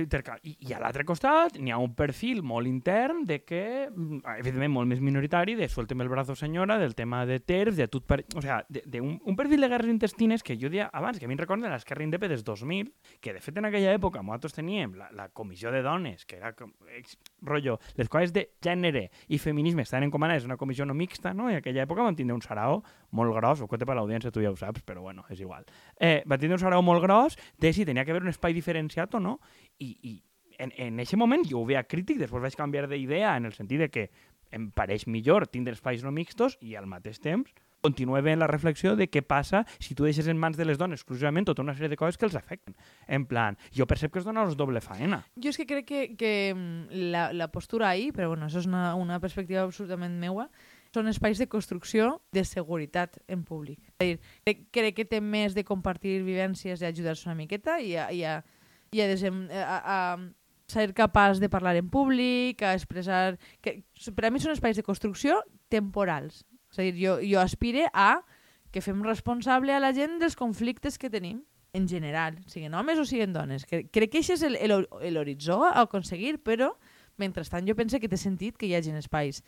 interca- I, I a l'altre costat n'hi ha un perfil molt intern de que, mm, evidentment molt més minoritari, de suelteme el brazo senyora, del tema de TERF, de tot per... O sea, de, de un, un perfil de guerres intestines que jo dia abans, que a mi em recorda l'Esquerra Indepe des 2000, que de fet en aquella època nosaltres teníem la, la comissió de dones, que era com, ex, rotllo, les coses de gènere i feminisme estaven encomanades una comissió no mixta, no? I en aquella època van tindre un sarao molt gros, ho conté per l'audiència, tu ja ho saps, però bueno, és igual. Eh, van tindre un sarao molt gros de si tenia que haver un espai diferenciat o no, i, i en, en aquest moment jo ho veia crític, després vaig canviar d'idea en el sentit de que em pareix millor tindre espais no mixtos i al mateix temps continua veient la reflexió de què passa si tu deixes en mans de les dones exclusivament tota una sèrie de coses que els afecten. En plan, jo percep que dona doble faena. Jo és que crec que, que mm, la, la postura ahir, però bueno, això és una, una perspectiva absolutament meua, són espais de construcció de seguretat en públic. És a dir, crec, crec que té més de compartir vivències i ajudar-se una miqueta i a, i a, i a, desem, a, a ser capaç de parlar en públic, a expressar... Que, per a mi són espais de construcció temporals. És a dir, jo, jo aspire a que fem responsable a la gent dels conflictes que tenim en general, siguin homes o siguin dones. Que, crec que aquest és l'horitzó a aconseguir, però mentrestant jo penso que té sentit que hi hagi espais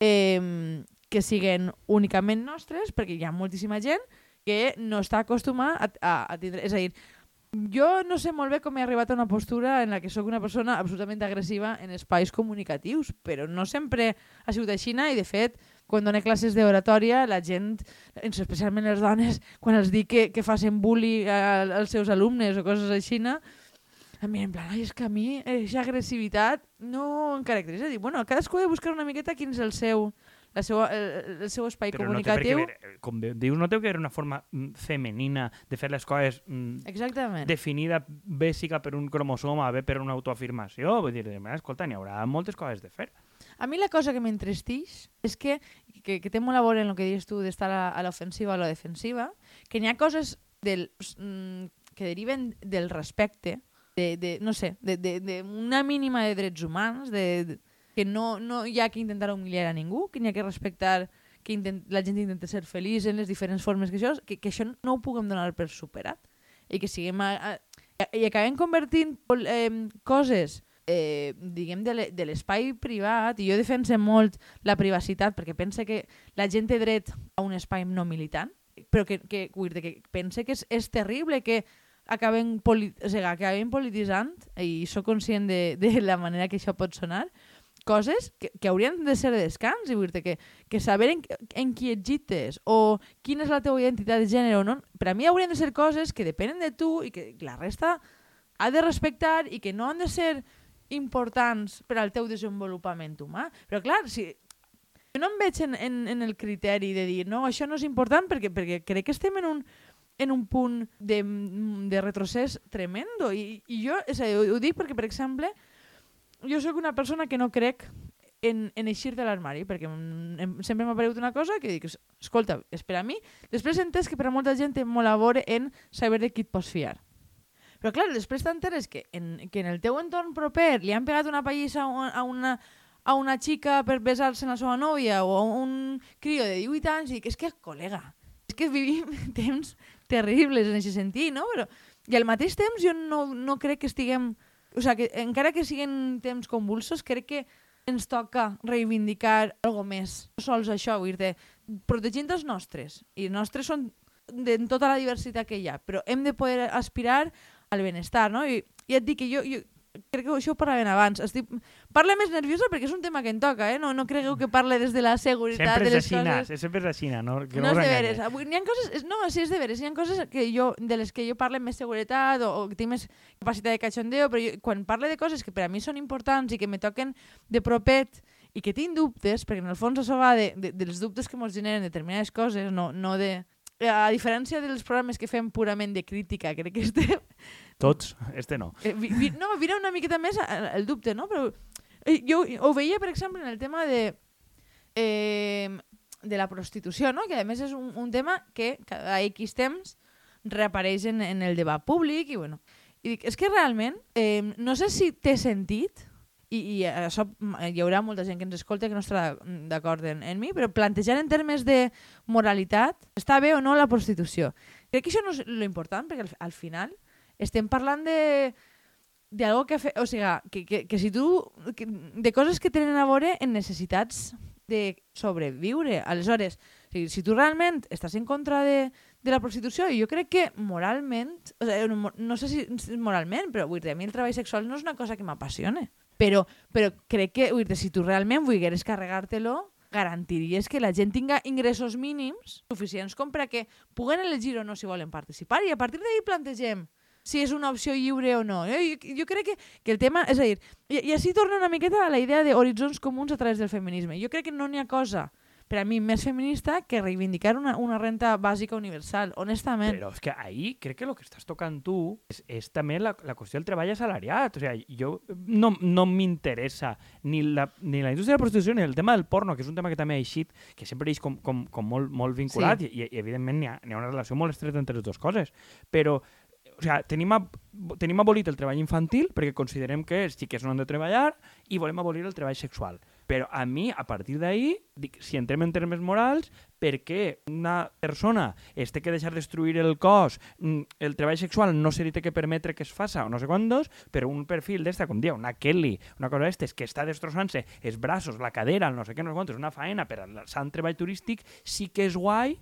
eh, que siguen únicament nostres, perquè hi ha moltíssima gent que no està acostumada a, a, a tindre... És a dir, jo no sé molt bé com he arribat a una postura en la que sóc una persona absolutament agressiva en espais comunicatius, però no sempre ha sigut així i de fet quan dono classes d'oratòria, la gent, especialment les dones, quan els dic que, que facin bully als seus alumnes o coses així, a mi en plan, ai, és que a mi aquesta agressivitat no em caracteritza. Dic, bueno, cadascú ha de buscar una miqueta quin és el seu, la seva, el, el seu espai Però comunicatiu. No té veure, com dius, no té que haver una forma mm, femenina de fer les coses mm, Exactament. definida bàsica per un cromosoma, bé per una autoafirmació. Vull dir, escolta, n'hi haurà moltes coses de fer. A mi la cosa que m'entristix és que, que, que té molt a veure en el que dius tu d'estar a, a l'ofensiva o a la defensiva, que n'hi ha coses del, mm, que deriven del respecte, de, de no sé, de, de, de una mínima de drets humans, de, de, que no, no hi ha que intentar humiliar a ningú, que n'hi ha que respectar que intent, la gent intenta ser feliç en les diferents formes que això, que, que això no ho puguem donar per superat. I que siguem a, a, i acabem convertint eh, coses eh, diguem, de l'espai privat, i jo defense molt la privacitat perquè pense que la gent té dret a un espai no militant, però que, que, dir, que pense que és, és terrible que acabem, poli o sigui, acabem polititzant, i sóc conscient de, de la manera que això pot sonar, coses que, que haurien de ser de descans i dir que, que saber en, en qui egites o quina és la teva identitat de gènere o no, per a mi haurien de ser coses que depenen de tu i que la resta ha de respectar i que no han de ser importants per al teu desenvolupament humà. Però clar, si, jo no em veig en, en, en el criteri de dir no, això no és important perquè, perquè crec que estem en un, en un punt de, de retrocés tremendo. I, i jo és a dir, ho, ho dic perquè, per exemple, jo sóc una persona que no crec en, en eixir de l'armari, perquè em, sempre m'ha paregut una cosa que dic, escolta, és per a mi. Després entès que per a molta gent té molt a veure en saber de qui et pots fiar. Però clar, després t'enteres que, en, que en el teu entorn proper li han pegat una pallissa a una, a una xica per besar-se la seva nòvia o a un crio de 18 anys i dic, és que, col·lega, és que vivim temps terribles en aquest sentit, no? Però, I al mateix temps jo no, no crec que estiguem... O sigui, que encara que siguin temps convulsos, crec que ens toca reivindicar algo més. No sols això, vull dir protegint els nostres. I els nostres són de tota la diversitat que hi ha, però hem de poder aspirar al benestar, no? I, i et dic que jo, jo crec que això ho parlàvem abans. Estic... Parla més nerviosa perquè és un tema que em toca, eh? No, no cregueu que parle des de la seguretat sempre de les aixina, coses. Sempre és així, no? Que no no és de veres. Avui, N'hi ha coses... No, sí, és de veres. Hi ha coses que jo, de les que jo parlo amb més seguretat o, o que tinc més capacitat de cachondeo, però jo, quan parlo de coses que per a mi són importants i que me toquen de propet i que tinc dubtes, perquè en el fons això va de, de, dels dubtes que ens generen determinades coses, no, no de, a diferència dels programes que fem purament de crítica, crec que este... Tots, este no. Eh, vi, vi, no, vira una miqueta més el dubte, no? Però eh, jo ho veia, per exemple, en el tema de, eh, de la prostitució, no? Que a més és un, un tema que cada X temps reapareix en, en el debat públic i bueno. I dic, és que realment, eh, no sé si té sentit, i, i això hi haurà molta gent que ens escolta que no estarà d'acord en, en mi, però plantejar en termes de moralitat, està bé o no la prostitució. Crec que això no és l'important, perquè al, al final estem parlant de de algo que, fe, o sigui, que, que, que si tu, que, de coses que tenen a veure en necessitats de sobreviure. Aleshores, si, si tu realment estàs en contra de, de la prostitució, jo crec que moralment, o sigui, no, no sé si moralment, però vull dir, a mi el treball sexual no és una cosa que m'apassione. Però, però crec que, dir, si tu realment volgueres carregar-te-lo, garantiries que la gent tinga ingressos mínims suficients com per a que puguen elegir o no si volen participar i a partir d'ahir plantegem si és una opció lliure o no. Jo, jo crec que, que el tema... És a dir, i, i així torna una miqueta a la idea d'horitzons comuns a través del feminisme. Jo crec que no n'hi ha cosa per a mi més feminista que reivindicar una, una renta bàsica universal, honestament. Però és que ahí crec que el que estàs tocant tu és, és també la, la qüestió del treball assalariat. O sigui, jo no, no m'interessa ni la, ni la indústria de la prostitució ni el tema del porno, que és un tema que també ha eixit, que sempre és com, com, com molt, molt vinculat sí. i, i, evidentment n'hi ha, ha una relació molt estreta entre les dues coses. Però o sigui, tenim, a, tenim abolit el treball infantil perquè considerem que els xiques no han de treballar i volem abolir el treball sexual. Però a mi, a partir d'ahir, si entrem en termes morals, per què una persona es té que deixar destruir el cos, mm, el treball sexual no se li té que permetre que es faça o no sé quantos, però un perfil d'esta, com dia, una Kelly, una cosa d'estes, que està destrossant-se els braços, la cadera, el no sé què, no sé quantos, una faena per al sant treball turístic, sí que és guai,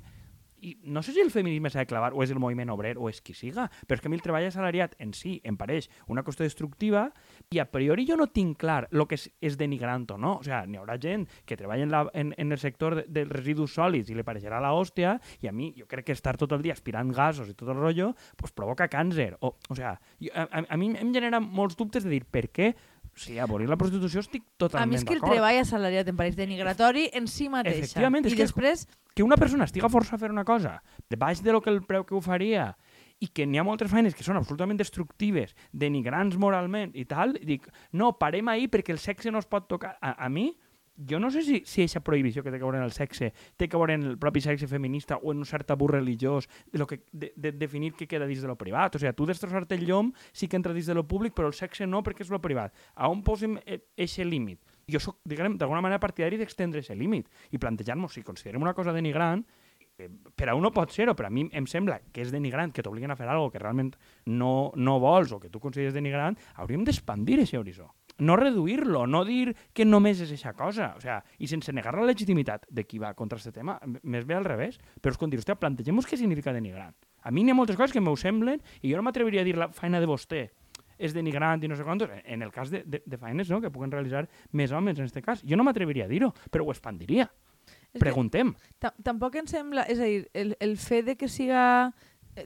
i no sé si el feminisme s'ha de clavar o és el moviment obrer o és qui siga, però és que a mi el treball assalariat en si em pareix una qüestió destructiva i a priori jo no tinc clar el que és, és denigrant o no. O sigui, n'hi haurà gent que treballa en, la, en, en el sector de, residus sòlids i li pareixerà la hòstia i a mi jo crec que estar tot el dia aspirant gasos i tot el rotllo pues, provoca càncer. O, o sigui, a, a, a mi em genera molts dubtes de dir per què Sí, abolir la prostitució estic totalment d'acord. A mi és que el treball assalariat em pareix denigratori en si mateixa. Efectivament, I que, després... que una persona estiga força a fer una cosa de baix de lo que el preu que ho faria i que n'hi ha moltes feines que són absolutament destructives, denigrants moralment i tal, i dic, no, parem ahir perquè el sexe no es pot tocar. A, a mi, jo no sé si, si aquesta prohibició que té que veure en el sexe té que veure en el propi sexe feminista o en un cert tabú religiós de, lo que, de, de definir què queda dins de lo privat. O sigui, tu destrossar-te el llom sí que entra dins de lo públic, però el sexe no perquè és lo privat. A on posem aquest límit? Jo sóc, diguem, d'alguna manera partidari d'extendre aquest límit i plantejar-nos si considerem una cosa denigrant per a un no pot ser-ho, però a mi em sembla que és denigrant, que t'obliguen a fer alguna que realment no, no vols o que tu consideres denigrant, hauríem d'expandir aquest horitzó no reduir-lo, no dir que només és aquesta cosa, o sea, i sense negar la legitimitat de qui va contra aquest tema, més bé al revés, però és com dir, hòstia, plantegem-nos què significa denigrant. A mi n'hi ha moltes coses que m'ho semblen i jo no m'atreviria a dir la feina de vostè és denigrant i no sé quantos, en el cas de, de, de feines no, que puguen realitzar més homes en aquest cas. Jo no m'atreviria a dir-ho, però ho expandiria. És Preguntem. Tampoc em sembla, és a dir, el, el fet de que siga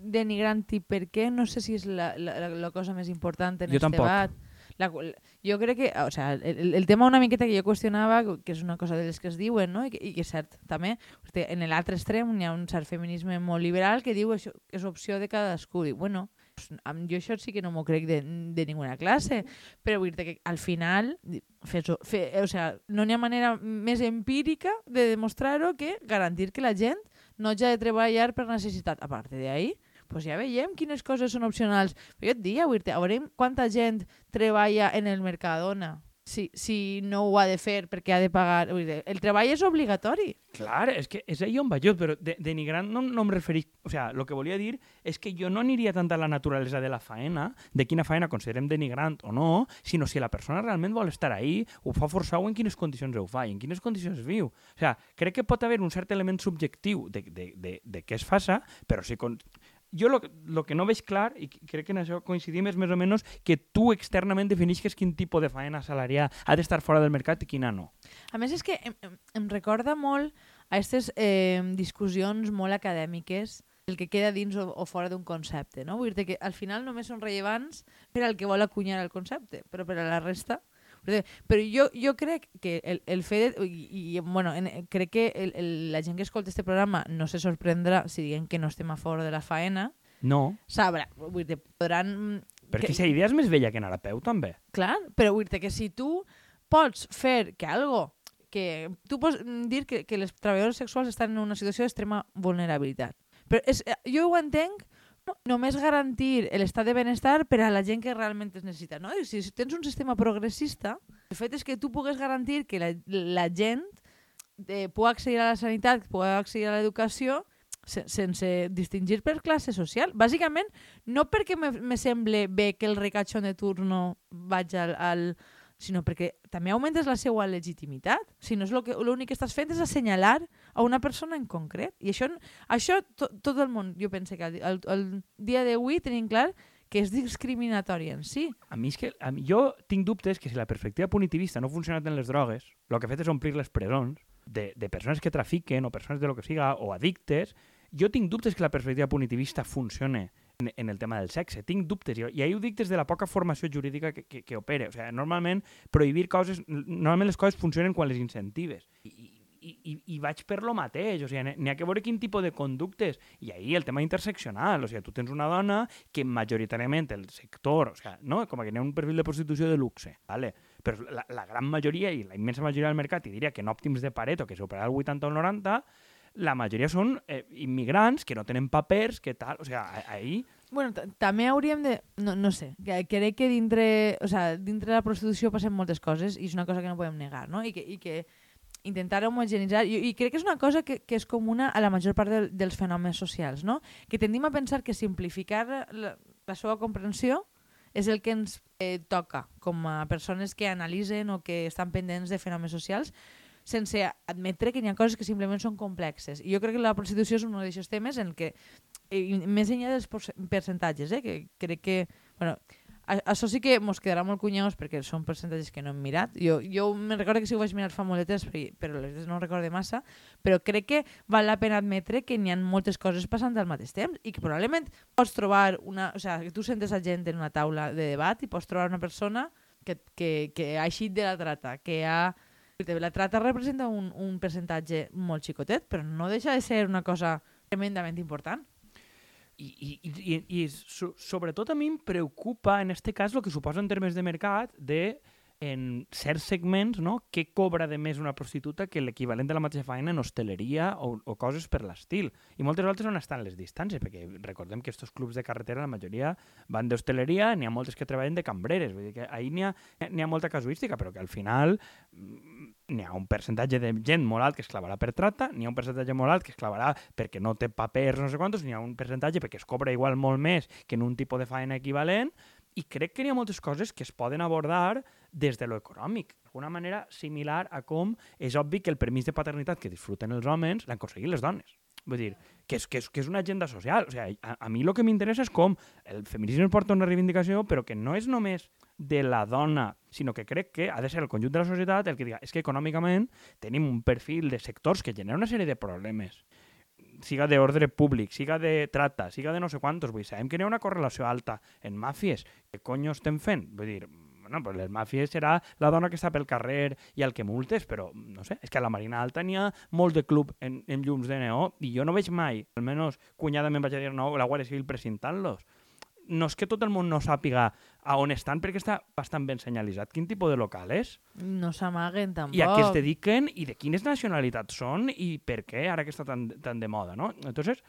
denigrant i per què, no sé si és la, la, la cosa més important en aquest debat. La, jo crec que, o sea, el, el tema una miqueta que jo qüestionava, que és una cosa de les que es diuen, no? I, que, i que és cert, també, hosti, en l'altre extrem hi ha un cert feminisme molt liberal que diu això que és opció de cadascú. Diu, bueno, jo això sí que no m'ho crec de, de ninguna classe, però vull dir que al final fes, fe, o sea, no n'hi ha manera més empírica de demostrar-ho que garantir que la gent no hagi de treballar per necessitat. A part d'ahir, pues ja veiem quines coses són opcionals. Però jo et diria, a veure quanta gent treballa en el Mercadona si, si no ho ha de fer perquè ha de pagar. El treball és obligatori. Clar, és que és ahí on va jo, però de, denigrant no, no em referís... O sea, el que volia dir és que jo no aniria tant a la naturalesa de la faena, de quina faena considerem denigrant o no, sinó si la persona realment vol estar ahí, ho fa forçar o en quines condicions ho fa i en quines condicions viu. O sea, crec que pot haver un cert element subjectiu de, de, de, de què es faça, però si, con jo el que no veig clar, i crec que en això coincidim, és més o menys que tu externament definisques quin tipus de faena salarial ha d'estar fora del mercat i quina no. A més, és que em, em recorda molt a aquestes eh, discussions molt acadèmiques el que queda dins o, o fora d'un concepte. No? Vull dir que al final només són rellevants per al que vol acunyar el concepte, però per a la resta però jo, jo crec que el, el fet... De, i, i, bueno, en, crec que el, el, la gent que escolta este programa no se sorprendrà si diguem que no estem a favor de la faena. No. Sabrà, vull dir, podran... Perquè aquesta idea és més vella que anar a peu, també. Clar, però vull dir que si tu pots fer que algo que tu pots dir que, que les treballadores sexuals estan en una situació d'extrema vulnerabilitat. Però és, jo ho entenc només garantir l'estat de benestar per a la gent que realment es necessita. No? Si tens un sistema progressista, el fet és que tu pugues garantir que la, la gent eh, pugui accedir a la sanitat, pugui accedir a l'educació se- sense distingir per classe social. Bàsicament, no perquè me, me semble bé que el recatxon de turno vaig al, al sinó perquè també augmentes la seva legitimitat. Si no és lo que l'únic que estàs fent és assenyalar a una persona en concret. I això, això to, tot el món, jo penso que el, el dia d'avui tenim clar que és discriminatori en si. A mi és que a mi, jo tinc dubtes que si la perspectiva punitivista no ha funcionat en les drogues, el que ha fet és omplir les presons de, de persones que trafiquen o persones de lo que siga o addictes, jo tinc dubtes que la perspectiva punitivista funcione en, en el tema del sexe. Tinc dubtes. I, i ahir ho dic des de la poca formació jurídica que, que, que opera. O sigui, normalment prohibir coses... Normalment les coses funcionen quan les incentives. I, i, i, i vaig per lo mateix, o sigui, n'hi ha que veure quin tipus de conductes. I ahir el tema interseccional, o sigui, tu tens una dona que majoritàriament el sector, o sigui, no? com que n'hi ha un perfil de prostitució de luxe, vale? però la, la gran majoria i la immensa majoria del mercat, i diria que en òptims de Pareto, que supera el 80 o el 90, la majoria són eh, immigrants que no tenen papers, que tal, o sigui, ahir... Bueno, ta- també hauríem de... No, no sé, crec que dintre, o sea, dintre de la prostitució passen moltes coses i és una cosa que no podem negar, no? I que, i que intentar homogenitzar, i, i crec que és una cosa que, que és comuna a la major part del, dels fenòmens socials, no? Que tendim a pensar que simplificar la, la seva comprensió és el que ens eh, toca com a persones que analitzen o que estan pendents de fenòmens socials sense admetre que hi ha coses que simplement són complexes. I jo crec que la prostitució és un d'aquests temes en què, i més enllà dels perce- percentatges, eh, que crec que... Bueno, això sí que mos quedarà molt cunyaos perquè són percentatges que no hem mirat. Jo, jo me'n recordo que que ho vaig mirar fa temps, però, les no recorde massa, però crec que val la pena admetre que n'hi ha moltes coses passant al mateix temps i que probablement pots trobar una... O sigui, que tu sentes a gent en una taula de debat i pots trobar una persona que, que, que ha eixit de la trata, que ha... La trata representa un, un percentatge molt xicotet, però no deixa de ser una cosa tremendament important. I, i, i, i so, sobretot a mi em preocupa en este cas el que suposa en termes de mercat de en certs segments no, què cobra de més una prostituta que l'equivalent de la mateixa feina en hostaleria o, o coses per l'estil. I moltes vegades on estan les distàncies, perquè recordem que estos clubs de carretera la majoria van d'hostaleria, n'hi ha moltes que treballen de cambreres, vull dir que ahir n'hi ha, ha molta casuística, però que al final mm, n'hi ha un percentatge de gent molt alt que es clavarà per trata, n'hi ha un percentatge molt alt que es clavarà perquè no té papers no sé quantos, n'hi ha un percentatge perquè es cobra igual molt més que en un tipus de feina equivalent, i crec que n'hi ha moltes coses que es poden abordar des de lo d'alguna manera similar a com és obvi que el permís de paternitat que disfruten els homes l'han aconseguit les dones. Vull dir, que és, que és, que és una agenda social. O sigui, a, a mi el que m'interessa és com el feminisme porta una reivindicació, però que no és només de la dona, sinó que crec que ha de ser el conjunt de la societat el que diga és que econòmicament tenim un perfil de sectors que genera una sèrie de problemes siga d'ordre públic, siga de trata, siga de no sé quantos, vull dir, sabem que hi ha una correlació alta en màfies. Què conyo estem fent? Vull dir, bueno, pues les màfies serà la dona que està pel carrer i el que multes, però no sé, és que a la Marina Alta n'hi ha molt de club en, en llums de neó i jo no veig mai, almenys cunyadament vaig a dir no, la Guàrdia Civil presentant-los. No és que tot el món no sàpiga a on estan perquè està bastant ben senyalitzat. Quin tipus de local és? No s'amaguen tampoc. i a què es dediquen? I de quines nacionalitats són? I per què? Ara que està tan, tan de moda, no? Entonces,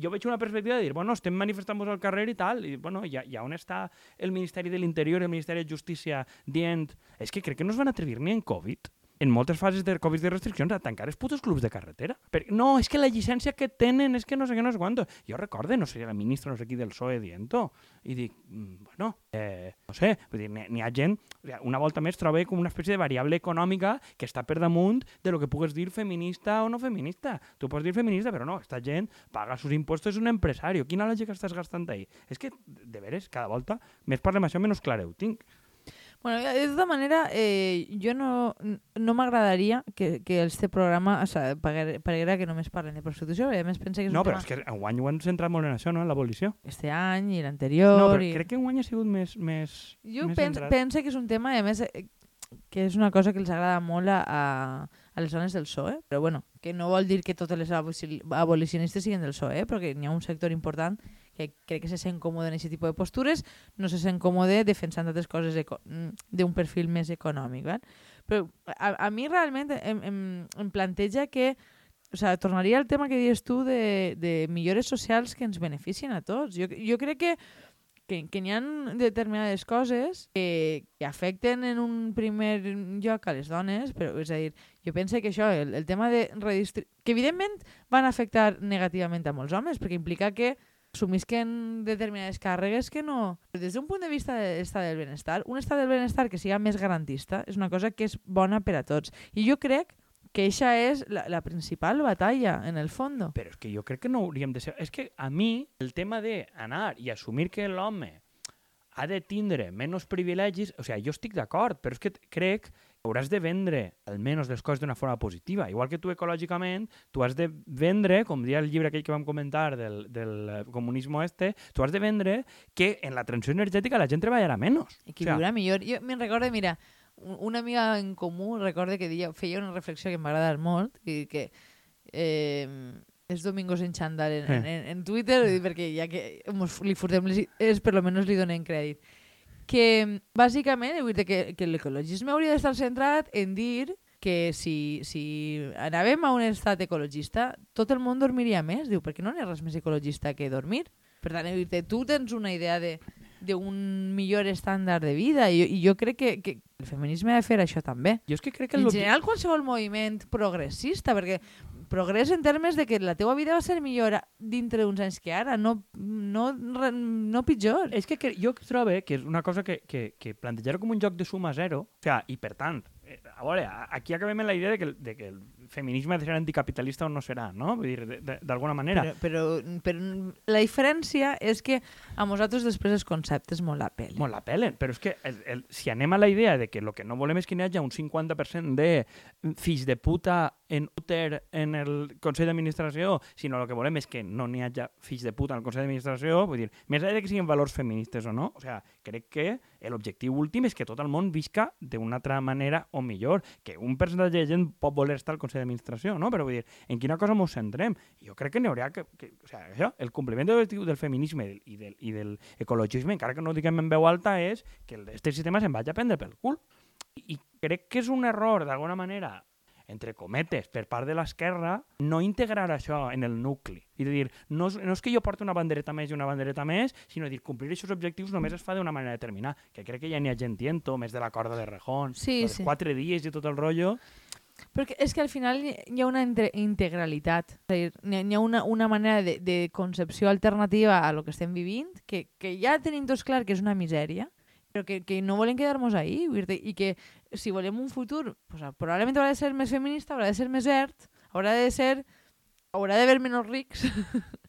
jo veig una perspectiva de dir, bueno, estem manifestant-nos al carrer i tal, i bueno, ja, ja on està el Ministeri de l'Interior i el Ministeri de Justícia dient, és que crec que no es van atrevir ni en Covid en moltes fases de Covid de restriccions a tancar els putos clubs de carretera. Per, no, és que la llicència que tenen és que no sé què, no sé quanto. Jo recorde, no sé, la ministra no sé qui del PSOE dient-ho, i dic, mm, bueno, eh, no sé, vull dir, n'hi ha gent, una volta més trobo com una espècie de variable econòmica que està per damunt de lo que pugues dir feminista o no feminista. Tu pots dir feminista, però no, esta gent paga sus impuestos, és un empresari. Quina lògica estàs gastant ahí? És que, de veres, cada volta més parlem això, menys clar ho tinc. Bueno, de tota manera, eh, jo no, no m'agradaria que, que este programa o sea, paguera, que només parlen de prostitució, perquè a més pensa que és No, un però tema és que enguany ho han centrat molt en això, no?, en l'abolició. este any i l'anterior. No, però i... crec que enguany ha sigut més, més, Jo més pens, penso que és un tema, a més, eh, que és una cosa que els agrada molt a, a, a les dones del PSOE, però bueno, que no vol dir que totes les abolici- abolicionistes siguin del PSOE, perquè n'hi ha un sector important que crec que se sent còmode en aquest tipus de postures, no se sent còmode defensant altres coses mm, d'un perfil més econòmic. Val? Però a, a mi realment em, em, em planteja que o sea, tornaria al tema que dius tu de, de millores socials que ens beneficien a tots. Jo, jo crec que que, que n'hi ha determinades coses que, que afecten en un primer lloc a les dones, però és a dir, jo penso que això, el, el tema de redistribuir... que evidentment van afectar negativament a molts homes, perquè implica que assumisquen determinades càrregues que no... Des d'un punt de vista de l'estat del benestar, un estat del benestar que siga més garantista és una cosa que és bona per a tots. I jo crec que això és la, la principal batalla, en el fons. Però és que jo crec que no hauríem de ser... És que a mi el tema de anar i assumir que l'home ha de tindre menys privilegis, o sigui, jo estic d'acord, però és que crec hauràs de vendre almenys les coses d'una forma positiva. Igual que tu ecològicament, tu has de vendre, com dia el llibre aquell que vam comentar del, del comunisme este, tu has de vendre que en la transició energètica la gent treballarà menys. I que viurà millor. Jo me'n recordo, mira, una amiga en comú recorde que dia, feia una reflexió que m'agrada molt i que eh, és Domingos en Xandall en, en, en, en Twitter perquè ja que mos, li furtem les és per lo menos li donem crèdit que bàsicament dir que, que l'ecologisme hauria d'estar centrat en dir que si, si anàvem a un estat ecologista, tot el món dormiria més. Diu, perquè no n'hi ha res més ecologista que dormir. Per tant, dir tu tens una idea de d'un millor estàndard de vida i, i jo crec que, que el feminisme ha de fer això també. Jo és que crec que en general qualsevol moviment progressista, perquè progrés en termes de que la teua vida va ser millor dintre d'uns anys que ara, no, no, no pitjor. És que, que jo trobo que és una cosa que, que, que plantejar com un joc de suma zero, o sea, i per tant, eh, a veure, aquí acabem en la idea de que, de que feminisme ha de ser anticapitalista o no serà, no? Vull dir, d'alguna manera. Però, però, però la diferència és que a nosaltres després els conceptes molt la pelen. Molt la pelen, però és que el, el, si anem a la idea de que el que no volem és que n'hi hagi un 50% de fills de puta en úter en el Consell d'Administració, sinó el que volem és que no n'hi hagi fills de puta en el Consell d'Administració, vull dir, més enllà que siguin valors feministes o no, o sea, crec que l'objectiu últim és que tot el món visca d'una altra manera o millor, que un percentatge de gent pot voler estar al Consell d'Administració, no? Però vull dir, en quina cosa ens centrem? Jo crec que n'hi hauria que, que o sea, això, el compliment de l'objectiu del feminisme i del, i del ecologisme, encara que no diguem en veu alta, és que aquest sistema se'n vagi a prendre pel cul. I, I crec que és un error, d'alguna manera, entre cometes, per part de l'esquerra, no integrar això en el nucli. A dir, no és, no és que jo porti una bandereta més i una bandereta més, sinó dir, complir aquests objectius només es fa d'una manera determinada, que crec que ja n'hi ha gent tiento, més de la corda de Rejón, sí, els sí. quatre dies i tot el rotllo. Perquè és que al final hi ha una integralitat, és a dir, hi ha una, una manera de, de concepció alternativa a lo que estem vivint, que, que ja tenim tots clar que és una misèria, però que, que no volem quedar-nos ahí i que si volem un futur pues, probablement haurà de ser més feminista, haurà de ser més verd, haurà de ser haurà d'haver menys rics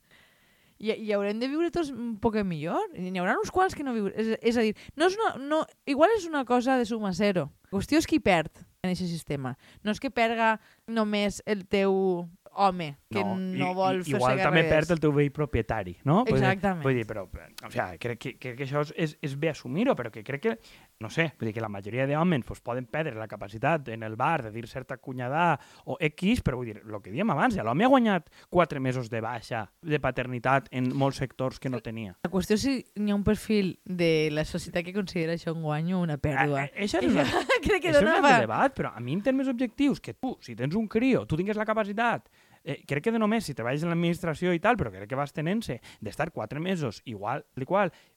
i, i haurem de viure tots un poc millor? N'hi haurà uns quants que no viure és, és a dir, no és una, no, igual és una cosa de suma zero. La qüestió és qui perd en aquest sistema. No és que perga només el teu home que no, no vol fer-se Igual també perd el teu veí propietari, no? Exactament. Vull dir, però, o sea, crec, que, crec que això és, és bé assumir-ho, però que crec que, no sé, vull dir que la majoria d'homes pues, poden perdre la capacitat en el bar de dir certa cunyada o X, però vull dir, el que diem abans, l'home ha guanyat quatre mesos de baixa de paternitat en molts sectors que no tenia. La qüestió és si hi ha un perfil de la societat que considera això un guany o una pèrdua. A, això és, una, crec que és un debat, però a mi en termes objectius, que tu, si tens un crio, tu tingues la capacitat eh, crec que de només si treballes en l'administració i tal, però crec que vas tenint-se d'estar quatre mesos igual,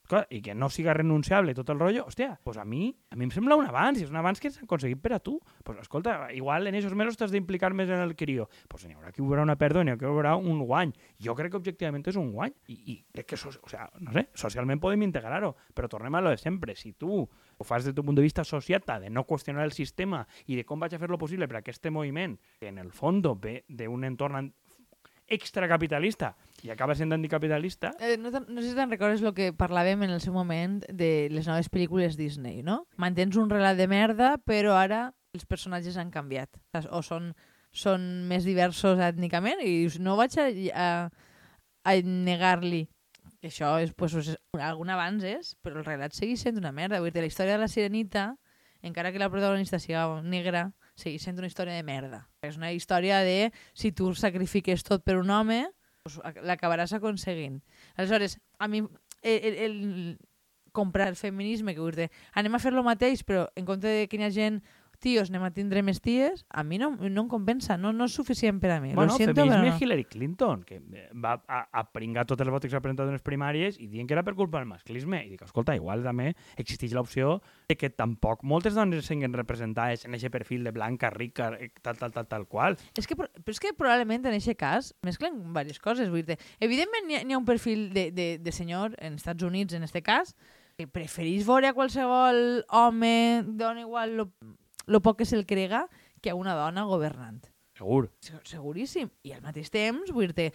igual, i que no siga renunciable tot el rotllo, hòstia, pues a mi, a mi em sembla un avanç, i és un avanç que s'ha aconseguit per a tu. Pues escolta, igual en aquests mesos t'has d'implicar més en el crió. Pues n'hi haurà que hi haurà una pèrdua, n'hi haurà un guany. Jo crec que objectivament és un guany. I, i crec que, so, o sea, no sé, socialment podem integrar-ho, però tornem a lo de sempre. Si tu ho fas des del punt de vista sociata, de no qüestionar el sistema i de com vaig a fer lo possible per a aquest moviment, que en el fons ve d'un entorn extracapitalista i acaba sent anticapitalista... Eh, no, no sé si te'n recordes el que parlàvem en el seu moment de les noves pel·lícules Disney, no? Mantens un relat de merda, però ara els personatges han canviat. O són, són més diversos ètnicament i no vaig a, a, a negar-li això és, pues, és, algun avanç és, però el relat segueix sent una merda. Vull dir, la història de la Sirenita, encara que la protagonista sigui negra, segueix sent una història de merda. És una història de si tu sacrifiques tot per un home, pues, l'acabaràs aconseguint. Aleshores, a mi el, el, el comprar el feminisme, que vull dir, anem a fer lo mateix, però en compte de que hi ha gent tios anem a tindre més ties, a mi no, no em compensa, no, no és suficient per a mi. Bueno, Lo siento, feminisme però no. Hillary Clinton, que eh, va a, a pringar totes les vots que s'ha presentat en les primàries i dient que era per culpa del masclisme. I dic, escolta, igual també existeix l'opció de que tampoc moltes dones siguin representades en aquest perfil de blanca, rica, eh, tal, tal, tal, tal qual. És que, però és que probablement en aquest cas mesclen diverses coses. Vull dir evidentment n'hi ha, ha un perfil de, de, de senyor en Estats Units, en aquest cas, que preferís veure a qualsevol home, dona igual lo, lo poc que se'l crega, que a una dona governant. Segur. Se- Seguríssim. I al mateix temps, vull dir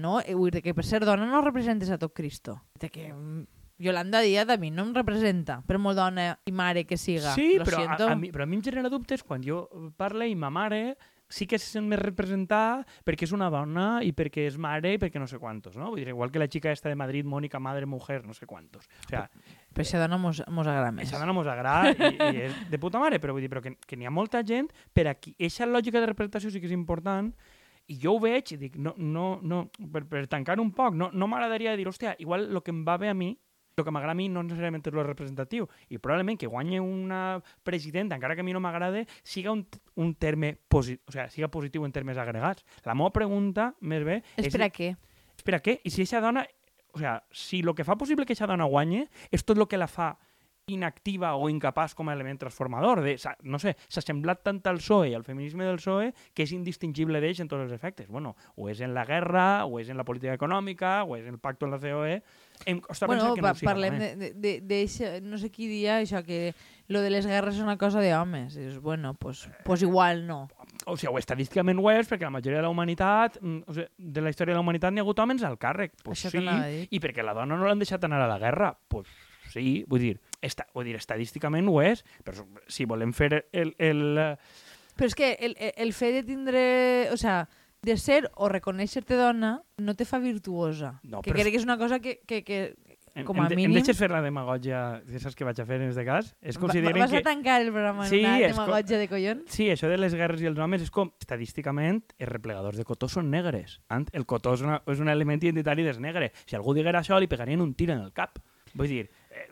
no, eh, vull dir que per ser dona no representes a tot Cristo. De que mm, Yolanda Díaz a mi no em representa, per molt dona i mare que siga. Sí, Lo però a, a, mi, però a mi em genera dubtes quan jo parle i ma mare sí que se sent més representada perquè és una dona i perquè és mare i perquè no sé quantos, no? Vull dir, igual que la xica esta de Madrid, Mónica, madre, mujer, no sé quantos. O sea, Però aquesta dona mos, mos agrada més. Això dona mos agrada i, i és de puta mare, però vull dir però que, que n'hi ha molta gent per a qui eixa lògica de representació sí que és important i jo ho veig i dic, no, no, no, per, per tancar un poc, no, no m'agradaria dir, hòstia, igual el que em va bé a mi, el que m'agrada a mi no necessàriament és lo representatiu i probablement que guanyi una presidenta, encara que a mi no m'agrada, siga un, un terme positiu, o sigui, siga positiu en termes agregats. La meva pregunta, més bé, és... És per a què? Espera, què? I si aquesta dona... O sigui, si el que fa possible que aquesta dona guanye és tot el que la fa inactiva o incapaç com a element transformador. De, no sé, s'ha semblat tant al PSOE i al feminisme del PSOE que és indistingible d'ells en tots els efectes. Bueno, o és en la guerra, o és en la política econòmica, o és en el pacto amb la COE... Em costa Bueno, pensar que no siga, parlem eh? de, de, de eixa- no sé qui dia això, que lo de les guerres és una cosa d'homes. És, bueno, pues, pues igual no. O sigui, o estadísticament ho és, perquè la majoria de la humanitat, mm, o sigui, de la història de la humanitat n'hi ha hagut homes al càrrec. Pues Això sí, i perquè la dona no l'han deixat anar a la guerra. Pues sí, vull dir, esta, vull dir, estadísticament ho és, però si volem fer el... el Però és que el, el, fet de tindre... O sea, de ser o reconèixer-te dona no te fa virtuosa. No, que crec que és una cosa que, que, que em, com a mínim... Em deixes fer la demagogia, que saps que vaig a fer en aquest cas? És Va- consideren vas que... a tancar el programa Sí, una demagogia de collons? Sí, això de les guerres i els homes és com, estadísticament, els replegadors de cotó són negres. El cotó és, una, és un element identitari dels negres. Si algú diguera això, li pegarien un tir en el cap. Vull dir, eh,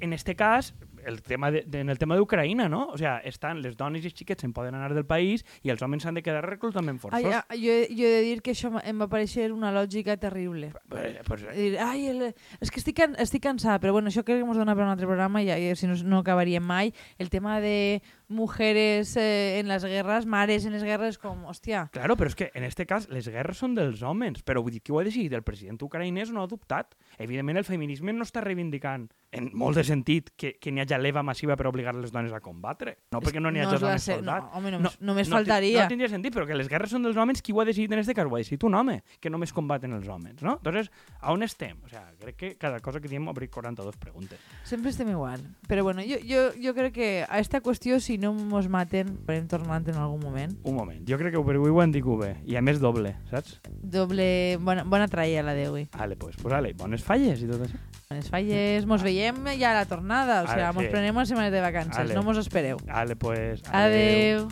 en este cas, el tema de, de, en el tema d'Ucraïna, no? O sea, estan les dones i els xiquets se'n poden anar del país i els homes s'han de quedar reclutament forçós. Ai, jo, jo he de dir que això em va pareixer una lògica terrible. Eh, pues, eh, Dir, ai, el... és que estic, estic cansada, però bueno, això crec que ens dona per un altre programa i ja, si no, no acabaríem mai. El tema de mujeres eh, en les guerres, mares en les guerres, com, hòstia, Claro, però és que en este cas les guerres són dels homes, però vull dir, qui ho ha decidit? El president ucraïnès no ha adoptat. Evidentment el feminisme no està reivindicant en molt de sentit que, que n'hi hagi leva massiva per obligar les dones a combatre. No perquè no n'hi hagi la dones se- soldat. No, home, només, només no, faltaria. No tindria sentit, però que les guerres són dels homes, qui ho ha decidit en este cas? Ho ha decidit un home, que només combaten els homes, no? Entonces, a on estem? O sea, crec que cada cosa que diem obrir 42 preguntes. Sempre estem igual. Però bueno, jo, jo, jo crec que a esta qüestió, si no mos maten, podem tornar en algun moment. Un moment, jo crec que per avui ho han dit bé, i a més doble, saps? Doble... Bona, bona traia la d'avui. Ale, pues, pues ale, bones falles i tot això. Bones falles. Mos veiem ja a la tornada. O sigui, mos sí. prenem una setmana de vacances. Ale. No mos espereu. Ale, pues... Adeu.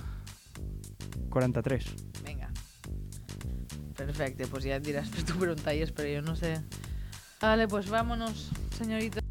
43. Venga. Perfecte, pues ya dirás, tú preguntáis, pero yo no sé. Vale, pues vámonos, señorita.